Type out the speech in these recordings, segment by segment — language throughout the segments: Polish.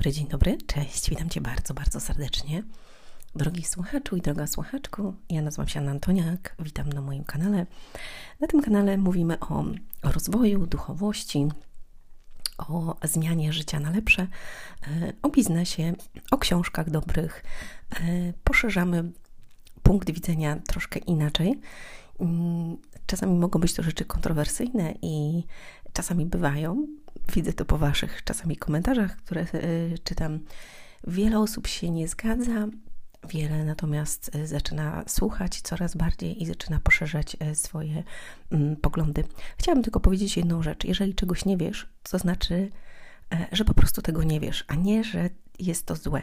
dobry, dzień dobry, cześć, witam Cię bardzo, bardzo serdecznie. Drogi słuchaczu i droga słuchaczku, ja nazywam się Anna Antoniak, witam na moim kanale. Na tym kanale mówimy o, rozwoju, duchowości, o zmianie życia na lepsze, e, o biznesie, o książkach dobrych. E, poszerzamy punkt widzenia troszkę inaczej. Mm, czasami mogą być to rzeczy kontrowersyjne i czasami bywają. Widzę to po Waszych czasami komentarzach, które y, czytam. Wiele osób się nie zgadza, wiele natomiast y, zaczyna słuchać coraz bardziej i zaczyna poszerzać y, swoje mm, poglądy. Chciałabym tylko powiedzieć jedną rzecz. Jeżeli czegoś nie wiesz, to znaczy, że po prostu tego nie wiesz, a nie, że jest to złe.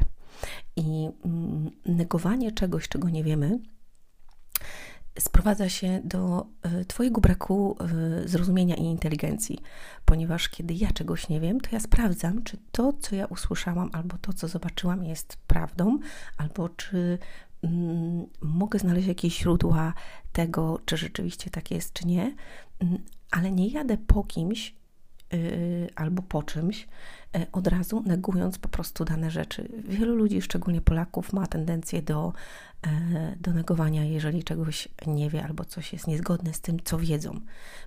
I mm, negowanie czegoś, czego nie wiemy, sprowadza się do e, Twojego braku e, zrozumienia i inteligencji, ponieważ kiedy ja czegoś nie wiem, to ja sprawdzam, czy to, co ja usłyszałam, albo to, co zobaczyłam, jest prawdą, albo czy mm, mogę znaleźć jakieś źródła tego, czy rzeczywiście tak jest, czy nie, mm, ale nie jadę po kimś, Y, albo po czymś, od razu negując po prostu dane rzeczy. Wielu ludzi, szczególnie Polaków, ma tendencję do, do negowania, jeżeli czegoś nie wie albo coś jest niezgodne z tym, co wiedzą.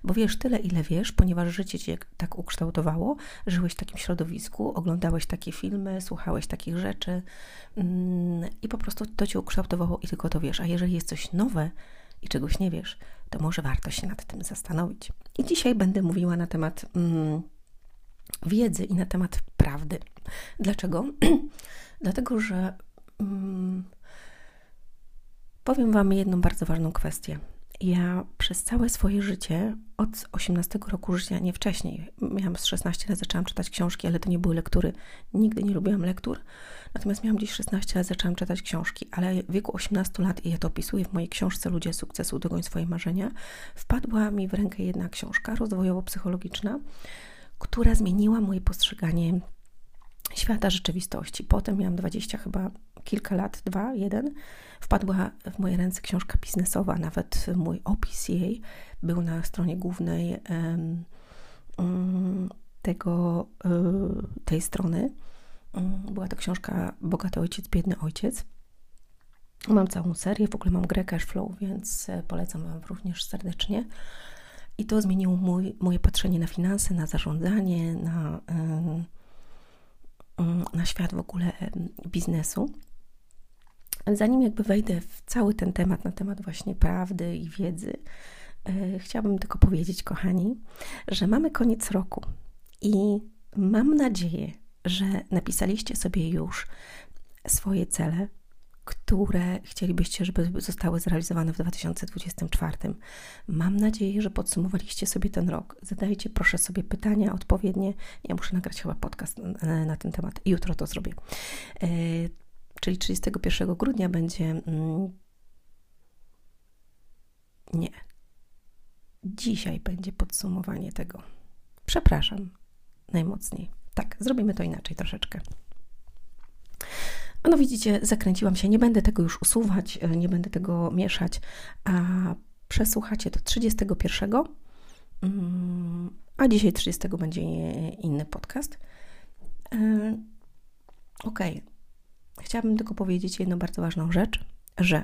Bo wiesz tyle, ile wiesz, ponieważ życie cię tak ukształtowało, żyłeś w takim środowisku, oglądałeś takie filmy, słuchałeś takich rzeczy mm, i po prostu to cię ukształtowało i tylko to wiesz. A jeżeli jest coś nowe, i czegoś nie wiesz, to może warto się nad tym zastanowić. I dzisiaj będę mówiła na temat mm, wiedzy i na temat prawdy. Dlaczego? Dlatego, że mm, powiem Wam jedną bardzo ważną kwestię. Ja przez całe swoje życie, od 18 roku życia, nie wcześniej, miałam z 16 lat, zaczęłam czytać książki, ale to nie były lektury. Nigdy nie lubiłam lektur. Natomiast miałam gdzieś 16 lat, zaczęłam czytać książki, ale w wieku 18 lat, i ja to opisuję w mojej książce Ludzie sukcesu, dogoń swoje marzenia, wpadła mi w rękę jedna książka rozwojowo-psychologiczna, która zmieniła moje postrzeganie świata rzeczywistości. Potem miałam 20 chyba kilka lat, dwa, jeden, wpadła w moje ręce książka biznesowa, nawet mój opis jej był na stronie głównej um, tego, um, tej strony. Um, była to książka Bogaty Ojciec, Biedny Ojciec. Mam całą serię, w ogóle mam grę Cashflow, więc e, polecam Wam również serdecznie. I to zmieniło mój, moje patrzenie na finanse, na zarządzanie, na, na świat w ogóle biznesu. Zanim jakby wejdę w cały ten temat, na temat właśnie prawdy i wiedzy, yy, chciałabym tylko powiedzieć, kochani, że mamy koniec roku i mam nadzieję, że napisaliście sobie już swoje cele, które chcielibyście, żeby zostały zrealizowane w 2024. Mam nadzieję, że podsumowaliście sobie ten rok. Zadajcie proszę sobie pytania odpowiednie. Ja muszę nagrać chyba podcast na, na ten temat. Jutro to zrobię. Yy, czyli 31 grudnia będzie. Mm, nie. Dzisiaj będzie podsumowanie tego. Przepraszam najmocniej. Tak, zrobimy to inaczej troszeczkę. No widzicie, zakręciłam się. Nie będę tego już usuwać, e, nie będę tego mieszać, a przesłuchacie do 31. Mm, a dzisiaj 30 będzie inny podcast. E, ok, Chciałabym tylko powiedzieć jedną bardzo ważną rzecz, że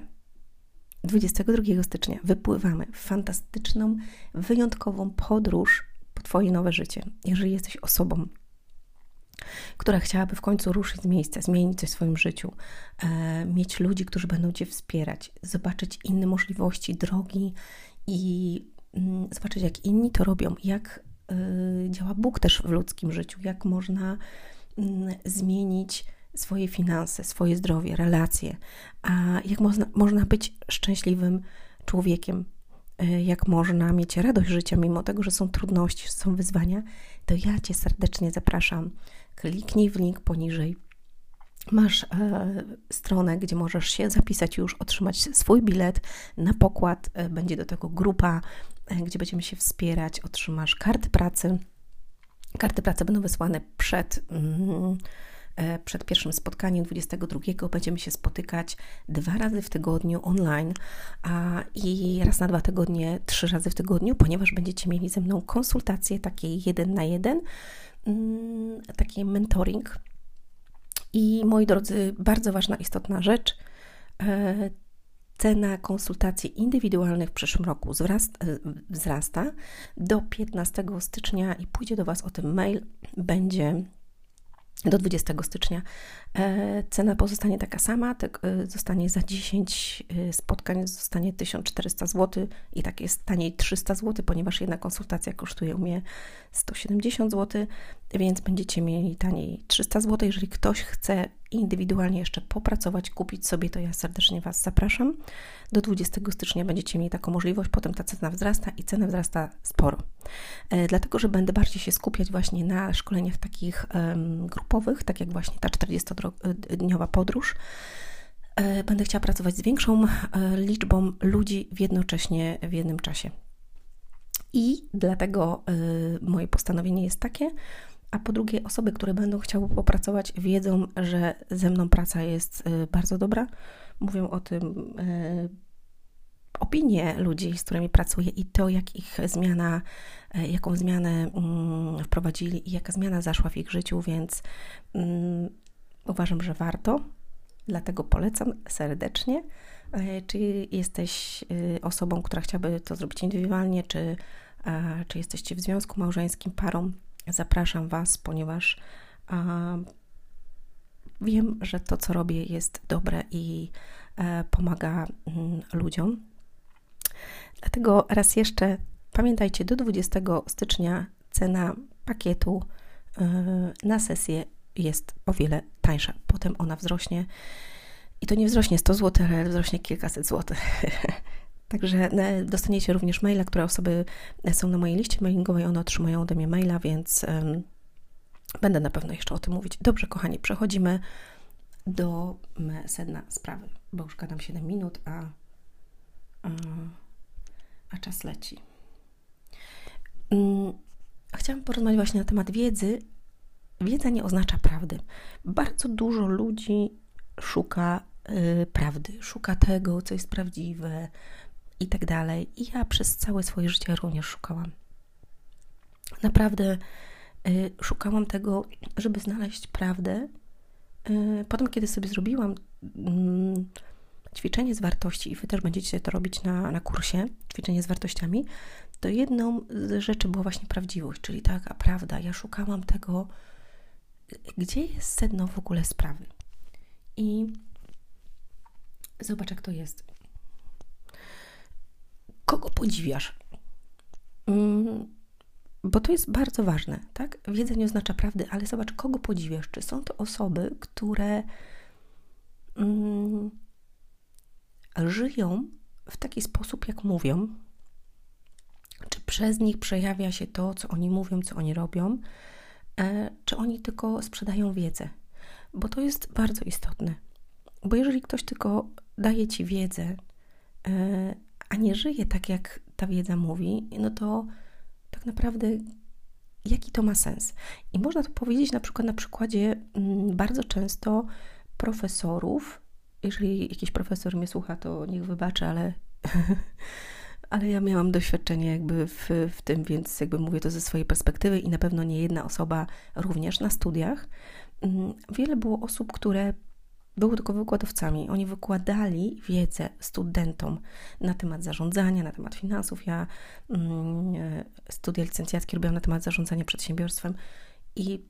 22 stycznia wypływamy w fantastyczną, wyjątkową podróż po Twoje nowe życie. Jeżeli jesteś osobą, która chciałaby w końcu ruszyć z miejsca, zmienić coś w swoim życiu, e, mieć ludzi, którzy będą Cię wspierać, zobaczyć inne możliwości, drogi i mm, zobaczyć, jak inni to robią, jak y, działa Bóg też w ludzkim życiu, jak można y, zmienić swoje finanse, swoje zdrowie, relacje, a jak można, można być szczęśliwym człowiekiem, e, jak można mieć radość życia, mimo tego, że są trudności, są wyzwania, to ja Cię serdecznie zapraszam. Kliknij w link poniżej. Masz e, stronę, gdzie możesz się zapisać już, otrzymać swój bilet na pokład. E, będzie do tego grupa, e, gdzie będziemy się wspierać. Otrzymasz karty pracy. Karty pracy będą wysłane przed. Mm, E, przed pierwszym spotkaniem 22 będziemy się spotykać dwa razy w tygodniu online a, i raz na dwa tygodnie, trzy razy w tygodniu, ponieważ będziecie mieli ze mną konsultacje takie jeden na jeden, taki mentoring I moi drodzy, bardzo ważna, istotna rzecz. E, cena konsultacji indywidualnych w przyszłym roku wzrasta do 15 stycznia i pójdzie do Was o tym mail. Będzie do 20 stycznia. E, cena pozostanie taka sama, tak, e, zostanie za 10 e, spotkań zostanie 1400 zł i tak jest taniej 300 zł, ponieważ jedna konsultacja kosztuje u mnie 170 zł, więc będziecie mieli taniej 300 zł. Jeżeli ktoś chce indywidualnie jeszcze popracować, kupić sobie, to ja serdecznie Was zapraszam. Do 20 stycznia będziecie mieli taką możliwość, potem ta cena wzrasta i cena wzrasta sporo. E, dlatego, że będę bardziej się skupiać właśnie na szkoleniach takich grupowych, tak jak właśnie ta 40-dniowa podróż. E, będę chciała pracować z większą e, liczbą ludzi w jednocześnie w jednym czasie. I dlatego moje postanowienie jest takie, a po drugie, osoby, które będą chciały popracować, wiedzą, że ze mną praca jest bardzo dobra. Mówią o tym opinie ludzi, z którymi pracuję i to, jak ich zmiana, e, jaką zmianę mm, wprowadzili i jaka zmiana zaszła w ich życiu, więc mm, uważam, że warto. Dlatego polecam serdecznie. E, czy jesteś y, osobą, która chciałaby to zrobić indywidualnie, czy, czy jesteście w związku małżeńskim, parą? Zapraszam Was, ponieważ wiem, że to, co robię, jest dobre i e, pomaga mm, ludziom. Dlatego raz jeszcze pamiętajcie, do 20 stycznia cena pakietu y, na sesję jest o wiele tańsza. Potem ona wzrośnie i to nie wzrośnie 100 zł, ale wzrośnie kilkaset złotych. Także e, dostaniecie również maila, które osoby są na mojej liście mailingowej, one otrzymają ode mnie maila, więc um, będę na pewno jeszcze o tym mówić. Dobrze, kochani, przechodzimy do sedna sprawy, bo już gadam 7 minut, a, a a czas leci. Mm, chciałam porozmawiać właśnie na temat wiedzy. Wiedza nie oznacza prawdy. Bardzo dużo ludzi szuka y, prawdy, szuka tego, co jest prawdziwe i tak dalej. I ja przez całe swoje życie również szukałam. Naprawdę y, szukałam tego, żeby znaleźć prawdę. Y, potem, kiedy sobie zrobiłam mm, ćwiczenie z wartości, i Wy też będziecie to robić na, na kursie, ćwiczenie z wartościami, to jedną z rzeczy była właśnie prawdziwość, czyli taka prawda. Ja szukałam tego, gdzie jest sedno w ogóle sprawy. I zobacz, jak to jest. Kogo podziwiasz? Mm, bo to jest bardzo ważne, tak? Wiedza nie oznacza prawdy, ale zobacz, kogo podziwiasz. Czy są to osoby, które. Mm, żyją w taki sposób, jak mówią, czy przez nich przejawia się to, co oni mówią, co oni robią, e, czy oni tylko sprzedają wiedzę, bo to jest bardzo istotne. Bo jeżeli ktoś tylko daje ci wiedzę, e, a nie żyje tak, jak ta wiedza mówi, no to tak naprawdę jaki to ma sens? I można to powiedzieć na przykład na przykładzie mm, bardzo często profesorów, jeżeli jakiś profesor mnie słucha, to niech wybaczy, ale, ale ja miałam doświadczenie jakby w, w tym, więc jakby mówię to ze swojej perspektywy i na pewno nie jedna osoba również na studiach. Mm, wiele było osób, które były tylko wykładowcami. Oni wykładali wiedzę studentom na temat zarządzania, na temat finansów. Ja mm, studia licencjackie robiłam na temat zarządzania przedsiębiorstwem i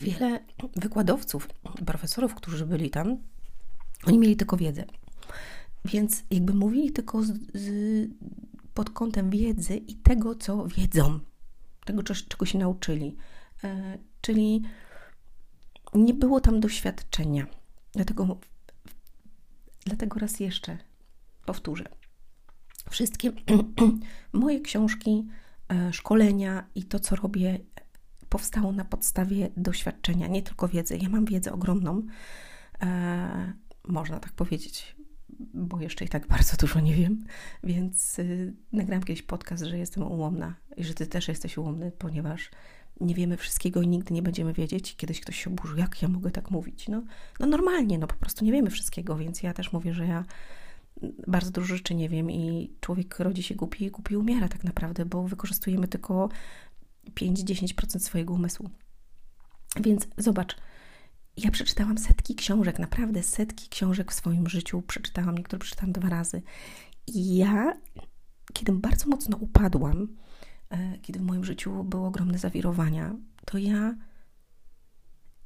wiele wykładowców, profesorów, którzy byli tam, oni mieli tylko wiedzę. Więc jakby mówili tylko z, z, pod kątem wiedzy i tego, co wiedzą, tego, czego się nauczyli. E, czyli nie było tam doświadczenia. Dlatego, dlatego raz jeszcze powtórzę. Wszystkie moje książki, e, szkolenia i to, co robię, powstało na podstawie doświadczenia, nie tylko wiedzy. Ja mam wiedzę ogromną, e, można tak powiedzieć, bo jeszcze i tak bardzo dużo nie wiem, więc yy, nagrałam kiedyś podcast, że jestem ułomna i że ty też jesteś ułomny, ponieważ nie wiemy wszystkiego i nigdy nie będziemy wiedzieć. Kiedyś ktoś się oburzył, jak ja mogę tak mówić? No, no normalnie, no po prostu nie wiemy wszystkiego, więc ja też mówię, że ja bardzo dużo rzeczy nie wiem i człowiek rodzi się głupi i głupi umiera tak naprawdę, bo wykorzystujemy tylko 5-10% swojego umysłu. Więc zobacz, ja przeczytałam setki książek, naprawdę setki książek w swoim życiu. Przeczytałam, niektóre przeczytałam dwa razy. I ja, kiedy bardzo mocno upadłam, kiedy w moim życiu były ogromne zawirowania, to ja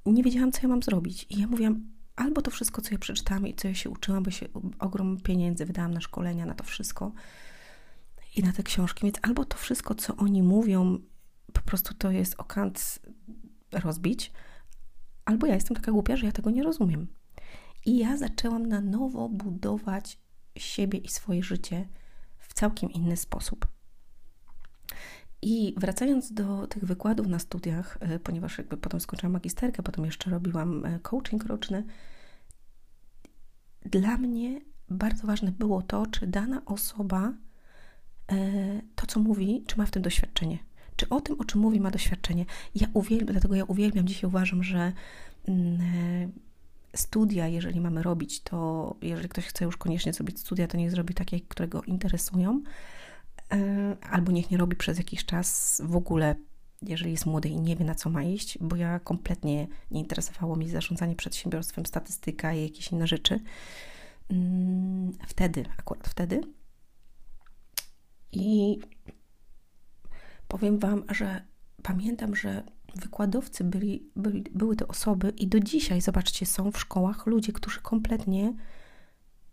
nie wiedziałam, co ja mam zrobić. I ja mówiłam, albo to wszystko, co ja przeczytałam i co ja się uczyłam, bo się ogrom pieniędzy wydałam na szkolenia, na to wszystko i na te książki, więc albo to wszystko, co oni mówią, po prostu to jest okant rozbić, albo ja jestem taka głupia, że ja tego nie rozumiem. I ja zaczęłam na nowo budować siebie i swoje życie w całkiem inny sposób. I wracając do tych wykładów na studiach, e, ponieważ jakby potem skończyłam magisterkę, potem jeszcze robiłam e, coaching roczny, dla mnie bardzo ważne było to, czy dana osoba e, to, co mówi, czy ma w tym doświadczenie. Czy o tym, o czym mówi, ma doświadczenie. Ja uwielbiam, dlatego ja uwielbiam, dzisiaj uważam, że mm, studia, jeżeli mamy robić, to jeżeli ktoś chce już koniecznie zrobić studia, to nie zrobi takie, które go interesują, albo niech nie robi przez jakiś czas w ogóle, jeżeli jest młody i nie wie na co ma iść, bo ja kompletnie nie interesowało mi zarządzanie przedsiębiorstwem, statystyka i jakieś inne rzeczy. Mm, wtedy, akurat wtedy. I powiem Wam, że pamiętam, że wykładowcy byli, byli, były to osoby i do dzisiaj, zobaczcie, są w szkołach ludzie, którzy kompletnie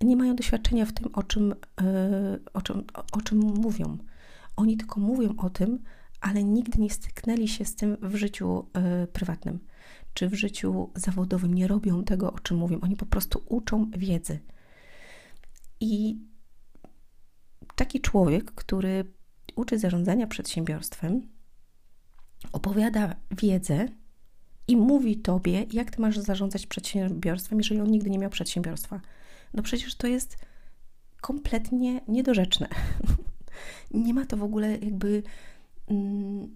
nie mają doświadczenia w tym, o czym, e, o czym, o czym mówią. Oni tylko mówią o tym, ale nigdy nie styknęli się z tym w życiu e, prywatnym czy w życiu zawodowym. Nie robią tego, o czym mówią. Oni po prostu uczą wiedzy. I taki człowiek, który uczy zarządzania przedsiębiorstwem, opowiada wiedzę i mówi tobie, jak ty masz zarządzać przedsiębiorstwem, jeżeli on nigdy nie miał przedsiębiorstwa no przecież to jest kompletnie niedorzeczne. nie ma to w ogóle jakby. Mm,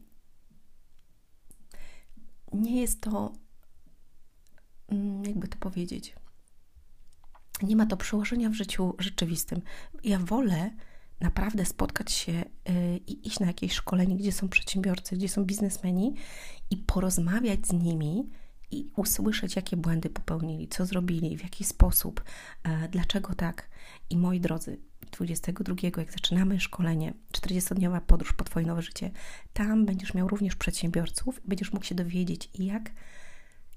nie jest to, mm, jakby to powiedzieć, nie ma to przełożenia w życiu rzeczywistym. Ja wolę naprawdę spotkać się y, i iść na jakieś szkolenie, gdzie są przedsiębiorcy, gdzie są biznesmeni i porozmawiać z nimi i usłyszeć, jakie błędy popełnili, co zrobili, w jaki sposób, e, dlaczego tak. I moi drodzy, 22, jak zaczynamy szkolenie, 40-dniowa podróż po Twoje nowe życie, tam będziesz miał również przedsiębiorców, będziesz mógł się dowiedzieć, jak,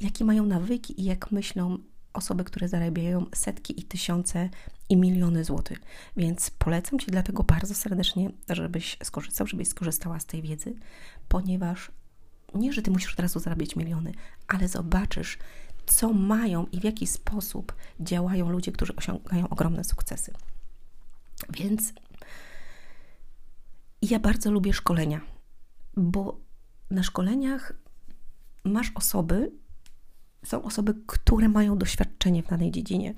jakie mają nawyki i jak myślą osoby, które zarabiają setki i tysiące i miliony złotych. Więc polecam Ci dlatego bardzo serdecznie, żebyś skorzystał, żebyś skorzystała z tej wiedzy, ponieważ nie, że ty musisz od razu zarabiać miliony, ale zobaczysz, co mają i w jaki sposób działają ludzie, którzy osiągają ogromne sukcesy. Więc ja bardzo lubię szkolenia, bo na szkoleniach masz osoby, są osoby, które mają doświadczenie w danej dziedzinie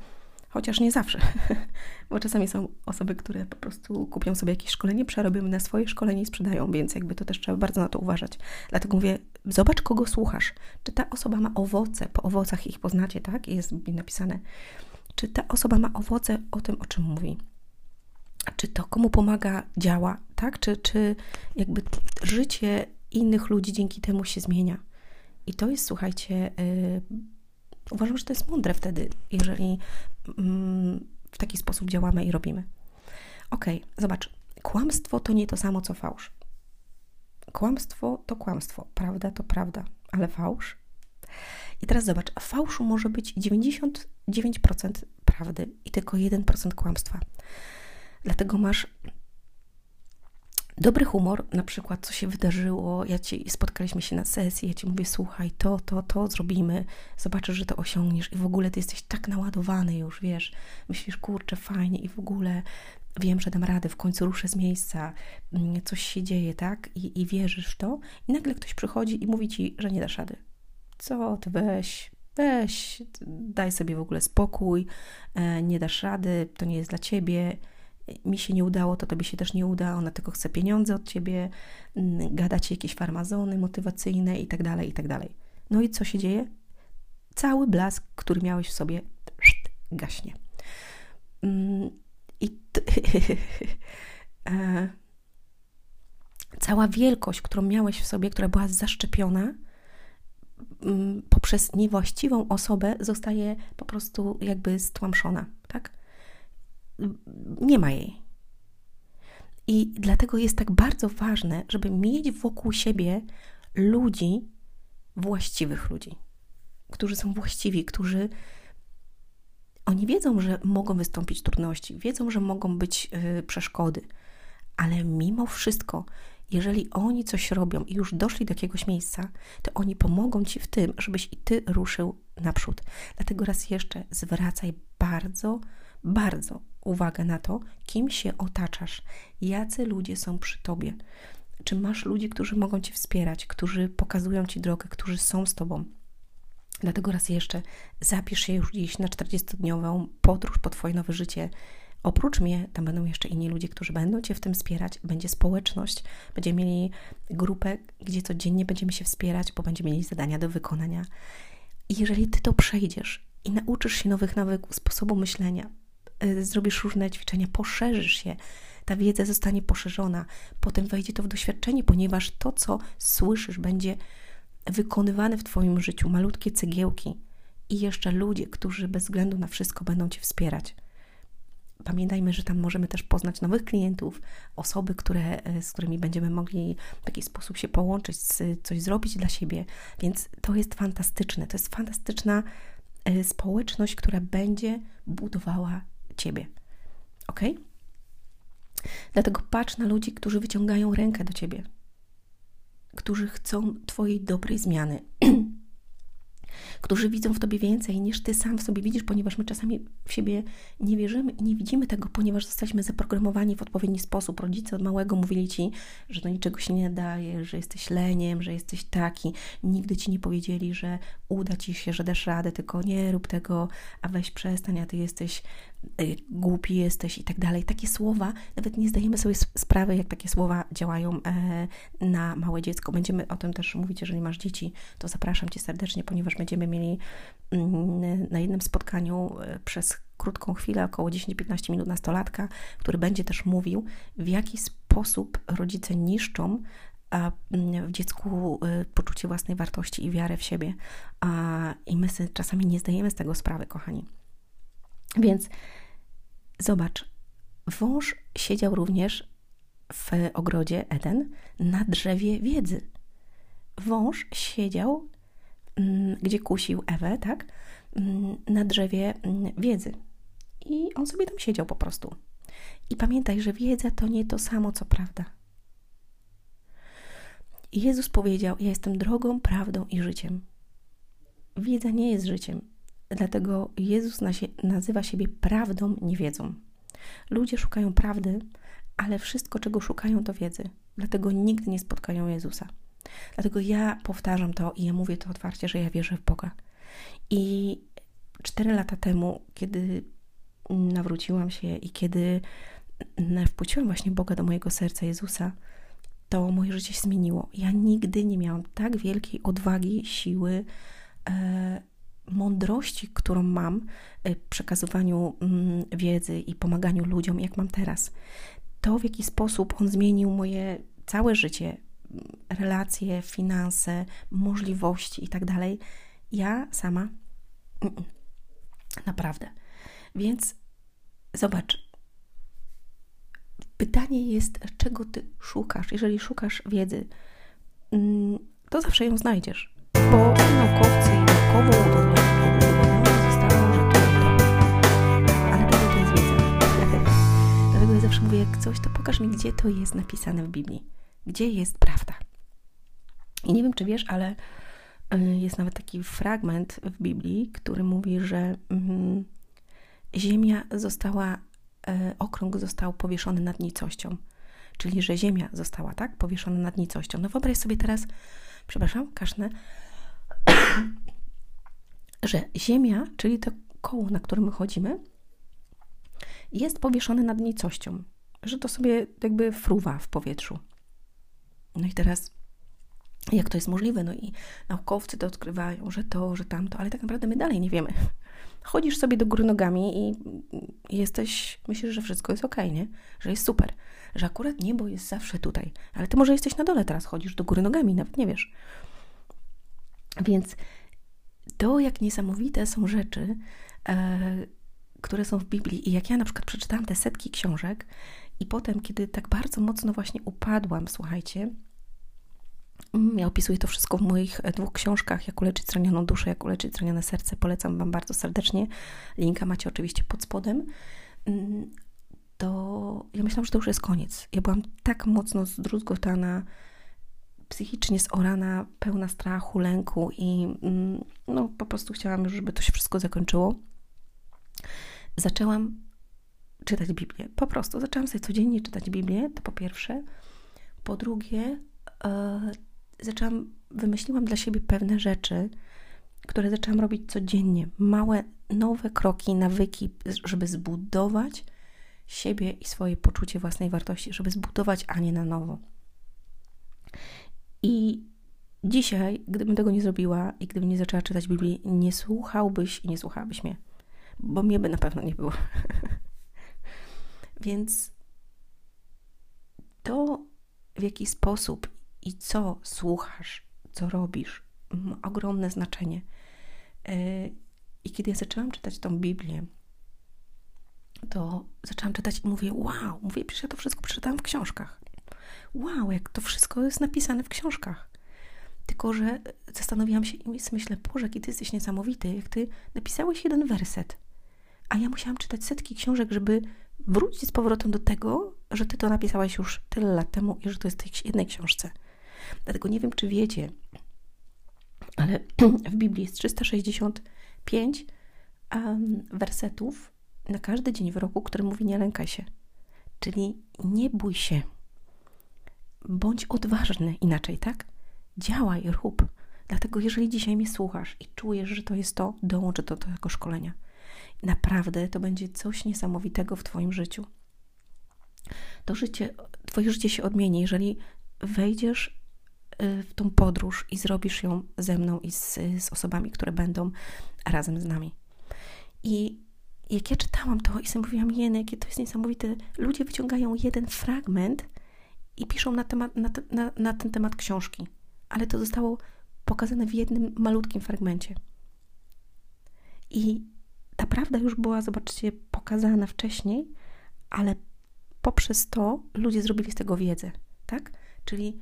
chociaż nie zawsze, bo czasami są osoby, które po prostu kupią sobie jakieś szkolenie, przerobią na swoje szkolenie i sprzedają, więc jakby to też trzeba bardzo na to uważać. Dlatego mówię, zobacz, kogo słuchasz. Czy ta osoba ma owoce, po owocach ich poznacie, tak? Jest napisane. Czy ta osoba ma owoce o tym, o czym mówi? Czy to komu pomaga, działa, tak? Czy, czy jakby życie innych ludzi dzięki temu się zmienia? I to jest, słuchajcie, yy, uważam, że to jest mądre wtedy, jeżeli w taki sposób działamy i robimy. Ok, zobacz, kłamstwo to nie to samo co fałsz. Kłamstwo to kłamstwo, prawda to prawda, ale fałsz. I teraz zobacz, fałszu może być 99% prawdy i tylko 1% kłamstwa. Dlatego masz dobry humor, na przykład co się wydarzyło, ja ci spotkaliśmy się na sesji, ja ci mówię, słuchaj, to, to, to zrobimy, zobaczysz, że to osiągniesz i w ogóle ty jesteś tak naładowany już, wiesz, myślisz, kurczę, fajnie i w ogóle wiem, że dam radę, w końcu ruszę z miejsca, mm, coś się dzieje, tak? I, i wierzysz w to i nagle ktoś przychodzi i mówi ci, że nie dasz rady. Co ty weź, weź, daj sobie w ogóle spokój, e, nie dasz rady, to nie jest dla ciebie, mi się nie udało, to tobie się też nie uda, ona tylko chce pieniądze od ciebie, mm, gada ci jakieś farmazony motywacyjne i tak dalej, i tak dalej. No i co się dzieje? Cały blask, który miałeś w sobie, gaśnie. Mm, I e, cała wielkość, którą miałeś w sobie, która była zaszczepiona, mm, poprzez niewłaściwą osobę zostaje po prostu jakby stłamszona, tak? Nie ma jej. I dlatego jest tak bardzo ważne, żeby mieć wokół siebie ludzi, właściwych ludzi, którzy są właściwi, którzy oni wiedzą, że mogą wystąpić trudności, wiedzą, że mogą być yy, przeszkody, ale mimo wszystko, jeżeli oni coś robią i już doszli do jakiegoś miejsca, to oni pomogą ci w tym, żebyś i ty ruszył naprzód. Dlatego raz jeszcze zwracaj bardzo, bardzo uwagę na to, kim się otaczasz, jacy ludzie są przy tobie. Czy masz ludzi, którzy mogą cię wspierać, którzy pokazują ci drogę, którzy są z tobą. Dlatego raz jeszcze zapisz się już dziś na 40-dniową podróż po Twoje nowe życie. Oprócz mnie, tam będą jeszcze inni ludzie, którzy będą Cię w tym wspierać. Będzie społeczność, będziemy mieli grupę, gdzie codziennie będziemy się wspierać, bo będziemy mieli zadania do wykonania. I jeżeli Ty to przejdziesz i nauczysz się nowych nawyków, sposobu myślenia, zrobisz różne ćwiczenia, poszerzysz się, ta wiedza zostanie poszerzona, potem wejdzie to w doświadczenie, ponieważ to, co słyszysz, będzie wykonywane w Twoim życiu, malutkie cegiełki i jeszcze ludzie, którzy bez względu na wszystko będą Cię wspierać. Pamiętajmy, że tam możemy też poznać nowych klientów, osoby, które, e, z którymi będziemy mogli w jakiś sposób się połączyć, coś zrobić dla siebie. Więc to jest fantastyczne. To jest fantastyczna e, społeczność, która będzie budowała Ciebie. Ok? Dlatego patrz na ludzi, którzy wyciągają rękę do Ciebie, którzy chcą Twojej dobrej zmiany, którzy widzą w Tobie więcej niż Ty sam w sobie widzisz, ponieważ my czasami w siebie nie wierzymy i nie widzimy tego, ponieważ zostaliśmy zaprogramowani w odpowiedni sposób. Rodzice od małego mówili Ci, że do niczego się nie daje, że jesteś leniem, że jesteś taki. Nigdy Ci nie powiedzieli, że uda Ci się, że dasz radę, tylko nie rób tego, a weź przestań, a Ty jesteś głupi jesteś i tak dalej. Takie słowa, nawet nie zdajemy sobie sprawy, jak takie słowa działają e, na małe dziecko. Będziemy o tym też mówić, jeżeli masz dzieci, to zapraszam Cię serdecznie, ponieważ będziemy mieli mm, na jednym spotkaniu e, przez krótką chwilę, około 10-15 minut nastolatka, który będzie też mówił, w jaki sposób rodzice niszczą mm, w dziecku e, poczucie własnej wartości i wiarę w siebie. I my sobie czasami nie zdajemy z tego sprawy, kochani. Więc zobacz, wąż siedział również w ogrodzie Eden na drzewie wiedzy. Wąż siedział, mm, gdzie kusił Ewę, tak? Mm, na drzewie mm, wiedzy. I on sobie tam siedział po prostu. I pamiętaj, że wiedza to nie to samo, co prawda. Jezus powiedział: Ja jestem drogą, prawdą i życiem. Wiedza nie jest życiem. Dlatego Jezus nazywa siebie prawdą, nie wiedzą. Ludzie szukają prawdy, ale wszystko, czego szukają, to wiedzy. Dlatego nigdy nie spotkają Jezusa. Dlatego ja powtarzam to i ja mówię to otwarcie, że ja wierzę w Boga. I cztery lata temu, kiedy nawróciłam się i kiedy wpuściłam właśnie Boga do mojego serca, Jezusa, to moje życie się zmieniło. Ja nigdy nie miałam tak wielkiej odwagi, siły, e, mądrości, którą mam w przekazywaniu mm, wiedzy i pomaganiu ludziom, jak mam teraz. To, w jaki sposób on zmienił moje całe życie, relacje, finanse, możliwości i tak dalej, ja sama naprawdę. Więc zobacz, pytanie jest, czego ty szukasz. Jeżeli szukasz wiedzy, mm, to zawsze ją znajdziesz, bo naukowcy udowodnione zostało, że to. Ale to, to jest wiedza. Dlatego ja zawsze mówię, jak coś, to pokaż mi, gdzie to jest napisane w Biblii. Gdzie jest prawda. I nie wiem, czy wiesz, ale y, jest nawet taki fragment w Biblii, który mówi, że mm, ziemia została, e, okrąg został powieszony nad nicością. Czyli, że ziemia została, tak, powieszona nad nicością. No wyobraź sobie teraz, przepraszam, kasznę, że Ziemia, czyli to koło, na którym my chodzimy, jest powieszone nad nicością, że to sobie jakby fruwa w powietrzu. No i teraz, jak to jest możliwe? No i naukowcy to odkrywają, że to, że tamto, ale tak naprawdę my dalej nie wiemy. Chodzisz sobie do góry nogami i jesteś, myślisz, że wszystko jest ok, nie? Że jest super, że akurat niebo jest zawsze tutaj, ale ty może jesteś na dole teraz, chodzisz do góry nogami, nawet nie wiesz. Więc to, jak niesamowite są rzeczy, e, które są w Biblii, i jak ja na przykład przeczytałam te setki książek, i potem, kiedy tak bardzo mocno właśnie upadłam, słuchajcie, mm, ja opisuję to wszystko w moich dwóch książkach, jak uleczyć zranioną duszę, jak uleczyć zranione serce. Polecam Wam bardzo serdecznie. Linka macie oczywiście pod spodem. Mm, to ja myślałam, że to już jest koniec. Ja byłam tak mocno zdruzgotana, psychicznie zorana, pełna strachu, lęku i mm, no, po prostu chciałam żeby to się wszystko zakończyło. Zaczęłam czytać Biblię. Po prostu zaczęłam sobie codziennie czytać Biblię, to po pierwsze. Po drugie, e, zaczęłam, wymyśliłam dla siebie pewne rzeczy, które zaczęłam robić codziennie. Małe, nowe kroki, nawyki, żeby zbudować siebie i swoje poczucie własnej wartości, żeby zbudować, a nie na nowo. I dzisiaj, gdybym tego nie zrobiła i gdybym nie zaczęła czytać Biblii, nie słuchałbyś i nie słuchałabyś mnie, bo mnie by na pewno nie było. Więc to, w jaki sposób i co słuchasz, co robisz, ma ogromne znaczenie. E, I kiedy ja zaczęłam czytać tą Biblię, to zaczęłam czytać i mówię, wow, mówię, przecież ja to wszystko przeczytałam w książkach. Wow, jak to wszystko jest napisane w książkach. Tylko, że zastanawiałam się i myślę, Boże, jaki ty jesteś niesamowity, jak ty napisałeś jeden werset, a ja musiałam czytać setki książek, żeby wrócić z powrotem do tego, że ty to napisałaś już tyle lat temu i że to jest w jednej książce. Dlatego nie wiem, czy wiecie, ale w Biblii jest 365 um, wersetów na każdy dzień w roku, który mówi nie lękaj się. Czyli nie bój się. Bądź odważny inaczej, tak? Działaj, rób. Dlatego jeżeli dzisiaj mnie słuchasz i czujesz, że to jest to, dołącz do tego szkolenia. Naprawdę to będzie coś niesamowitego w Twoim życiu. To życie, Twoje życie się odmieni, jeżeli wejdziesz y, w tą podróż i zrobisz ją ze mną i z, z osobami, które będą razem z nami. I jak ja czytałam to i sobie mówiłam, jene, jakie to jest niesamowite. Ludzie wyciągają jeden fragment i piszą na, temat, na, na, na ten temat książki, ale to zostało pokazane w jednym malutkim fragmencie. I ta prawda już była, zobaczcie, pokazana wcześniej, ale poprzez to ludzie zrobili z tego wiedzę, tak? Czyli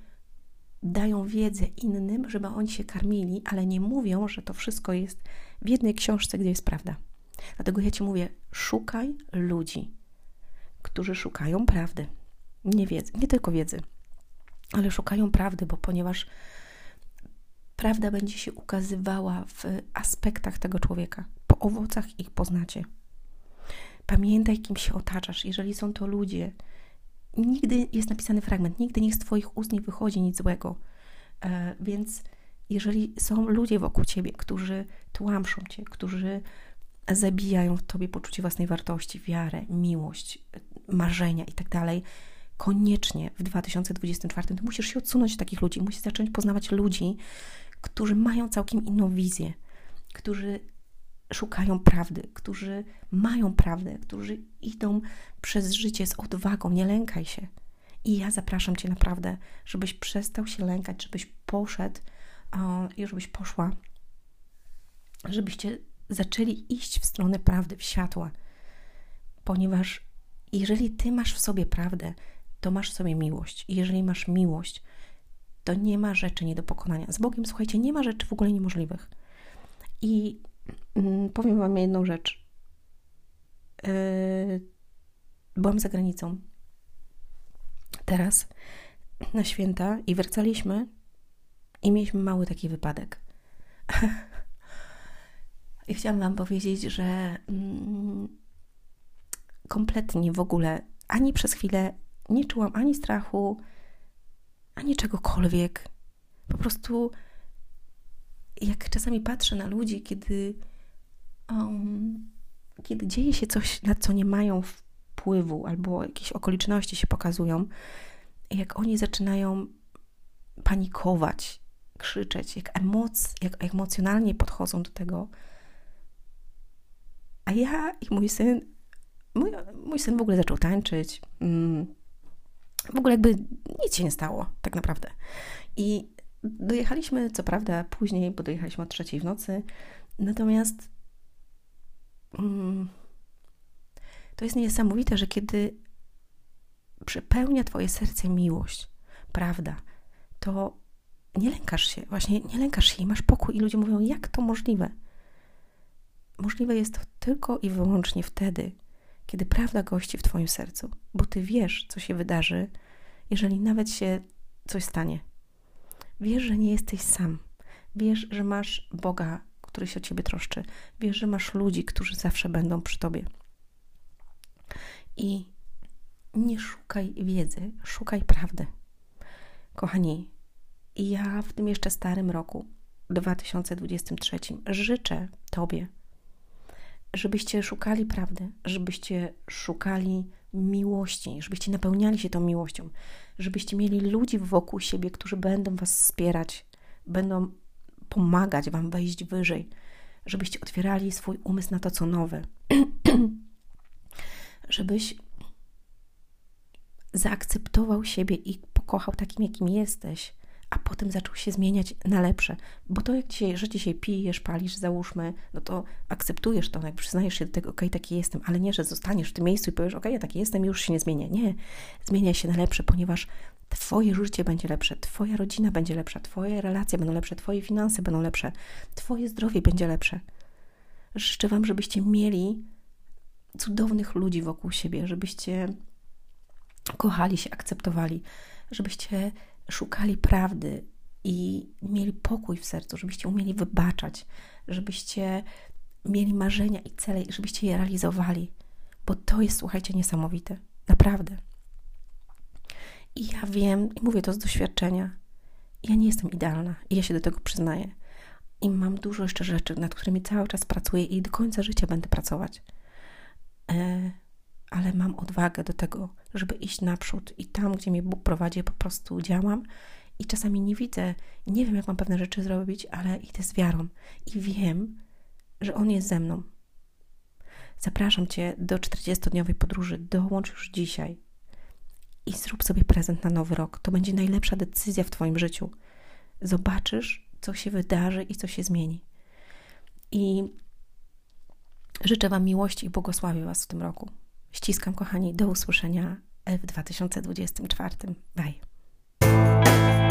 dają wiedzę innym, żeby oni się karmili, ale nie mówią, że to wszystko jest w jednej książce, gdzie jest prawda. Dlatego ja Ci mówię, szukaj ludzi, którzy szukają prawdy. Nie wiedzy, nie tylko wiedzy, ale szukają prawdy, bo ponieważ prawda będzie się ukazywała w aspektach tego człowieka, po owocach ich poznacie. Pamiętaj, kim się otaczasz. Jeżeli są to ludzie, nigdy jest napisany fragment, nigdy niech z Twoich ust nie wychodzi nic złego. E, więc jeżeli są ludzie wokół Ciebie, którzy tłamszą Cię, którzy zabijają w Tobie poczucie własnej wartości, wiarę, miłość, marzenia itd., tak koniecznie w 2024 Ty musisz się odsunąć od takich ludzi, musisz zacząć poznawać ludzi, którzy mają całkiem inną wizję, którzy szukają prawdy, którzy mają prawdę, którzy idą przez życie z odwagą, nie lękaj się. I ja zapraszam Cię naprawdę, żebyś przestał się lękać, żebyś poszedł i żebyś poszła, żebyście zaczęli iść w stronę prawdy, w światła. Ponieważ jeżeli Ty masz w sobie prawdę, to masz sobie miłość. I jeżeli masz miłość, to nie ma rzeczy nie do pokonania. Z Bogiem, słuchajcie, nie ma rzeczy w ogóle niemożliwych. I mm, powiem Wam jedną rzecz. Yy, byłam za granicą. Teraz na święta i wracaliśmy i mieliśmy mały taki wypadek. I chciałam Wam powiedzieć, że mm, kompletnie w ogóle ani przez chwilę nie czułam ani strachu, ani czegokolwiek. Po prostu, jak czasami patrzę na ludzi, kiedy, um, kiedy dzieje się coś, na co nie mają wpływu, albo jakieś okoliczności się pokazują, jak oni zaczynają panikować, krzyczeć, jak, emoc, jak emocjonalnie podchodzą do tego, a ja i mój syn, mój, mój syn w ogóle zaczął tańczyć. Mm, w ogóle jakby nic się nie stało, tak naprawdę. I dojechaliśmy, co prawda, później, bo dojechaliśmy o trzeciej w nocy, natomiast mm, to jest niesamowite, że kiedy przepełnia Twoje serce miłość, prawda, to nie lękasz się, właśnie nie lękasz się i masz pokój i ludzie mówią, jak to możliwe? Możliwe jest to tylko i wyłącznie wtedy, kiedy prawda gości w Twoim sercu, bo Ty wiesz, co się wydarzy, jeżeli nawet się coś stanie. Wiesz, że nie jesteś sam. Wiesz, że masz Boga, który się o Ciebie troszczy. Wiesz, że masz ludzi, którzy zawsze będą przy Tobie. I nie szukaj wiedzy, szukaj prawdy. Kochani, ja w tym jeszcze starym roku, 2023, życzę Tobie, żebyście szukali prawdy, żebyście szukali miłości, żebyście napełniali się tą miłością, żebyście mieli ludzi wokół siebie, którzy będą Was wspierać, będą pomagać Wam wejść wyżej, żebyście otwierali swój umysł na to, co nowe, żebyś zaakceptował siebie i pokochał takim, jakim jesteś, a potem zaczął się zmieniać na lepsze. Bo to, jak dzisiaj, że dzisiaj pijesz, palisz, załóżmy, no to akceptujesz to, jak przyznajesz się do tego, okej, okay, taki jestem, ale nie, że zostaniesz w tym miejscu i powiesz, okej, okay, ja taki jestem, już się nie zmienię. Nie, zmienia się na lepsze, ponieważ Twoje życie będzie lepsze, Twoja rodzina będzie lepsza, Twoje relacje będą lepsze, Twoje finanse będą lepsze, Twoje zdrowie będzie lepsze. Życzę Wam, żebyście mieli cudownych ludzi wokół siebie, żebyście kochali się, akceptowali, żebyście szukali prawdy i mieli pokój w sercu, żebyście umieli wybaczać, żebyście mieli marzenia i cele, żebyście je realizowali, bo to jest, słuchajcie, niesamowite. Naprawdę. I ja wiem, i mówię to z doświadczenia, ja nie jestem idealna i ja się do tego przyznaję. I mam dużo jeszcze rzeczy, nad którymi cały czas pracuję i do końca życia będę pracować. E, ale mam odwagę do tego, żeby iść naprzód i tam, gdzie mnie Bóg prowadzi, po prostu działam i czasami nie widzę, nie wiem, jak mam pewne rzeczy zrobić, ale idę z wiarą i wiem, że On jest ze mną. Zapraszam Cię do 40-dniowej podróży. Dołącz już dzisiaj i zrób sobie prezent na nowy rok. To będzie najlepsza decyzja w Twoim życiu. Zobaczysz, co się wydarzy i co się zmieni. I życzę Wam miłości i błogosławię Was w tym roku. Ściskam, kochani, do usłyszenia w 2024. Bye.